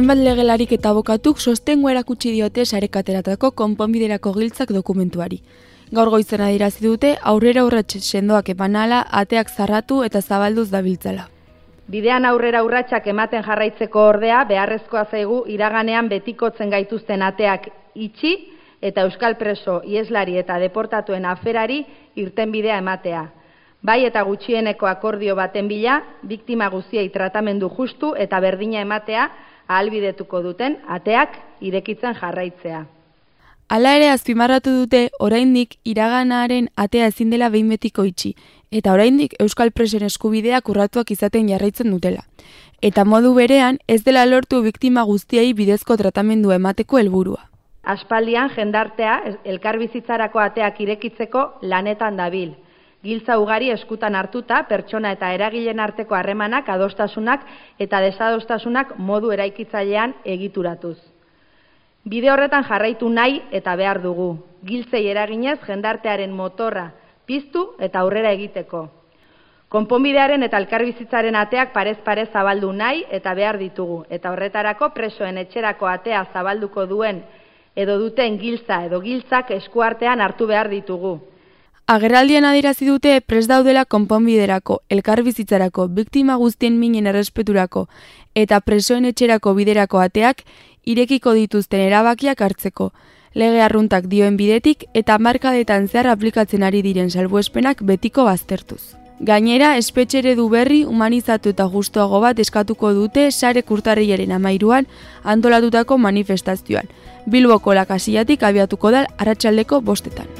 Hainbat legelarik eta abokatuk sostengo erakutsi diote sarekateratako konponbiderako giltzak dokumentuari. Gaur goizena dirazi dute aurrera urratxe sendoak epanala ateak zarratu eta zabalduz dabiltzala. Bidean aurrera urratsak ematen jarraitzeko ordea beharrezkoa zaigu iraganean betikotzen gaituzten ateak itxi eta euskal preso ieslari eta deportatuen aferari irtenbidea ematea. Bai eta gutxieneko akordio baten bila, biktima guztiei tratamendu justu eta berdina ematea ahalbidetuko duten ateak irekitzen jarraitzea. Hala ere azpimarratu dute oraindik iraganaren atea ezin dela behin betiko itxi, eta oraindik Euskal Presen eskubideak urratuak izaten jarraitzen dutela. Eta modu berean ez dela lortu biktima guztiei bidezko tratamendu emateko helburua. Aspaldian jendartea elkarbizitzarako ateak irekitzeko lanetan dabil. Giltza ugari eskutan hartuta pertsona eta eragilen arteko harremanak adostasunak eta desadostasunak modu eraikitzailean egituratuz. Bide horretan jarraitu nahi eta behar dugu. Giltzei eraginez jendartearen motorra piztu eta aurrera egiteko. Konponbidearen eta elkarbizitzaren ateak parez parez zabaldu nahi eta behar ditugu eta horretarako presoen etxerako atea zabalduko duen edo duten giltza edo giltzak eskuartean hartu behar ditugu. Agerraldian adirazi dute pres daudela konponbiderako, elkarbizitzarako, biktima guztien minen errespeturako eta presoen etxerako biderako ateak irekiko dituzten erabakiak hartzeko. Lege arruntak dioen bidetik eta markadetan zehar aplikatzen ari diren salbuespenak betiko baztertuz. Gainera, espetxere du berri humanizatu eta justuago bat eskatuko dute sare kurtarriaren amairuan antolatutako manifestazioan. Bilboko lakasiatik abiatuko dal arratsaldeko bostetan.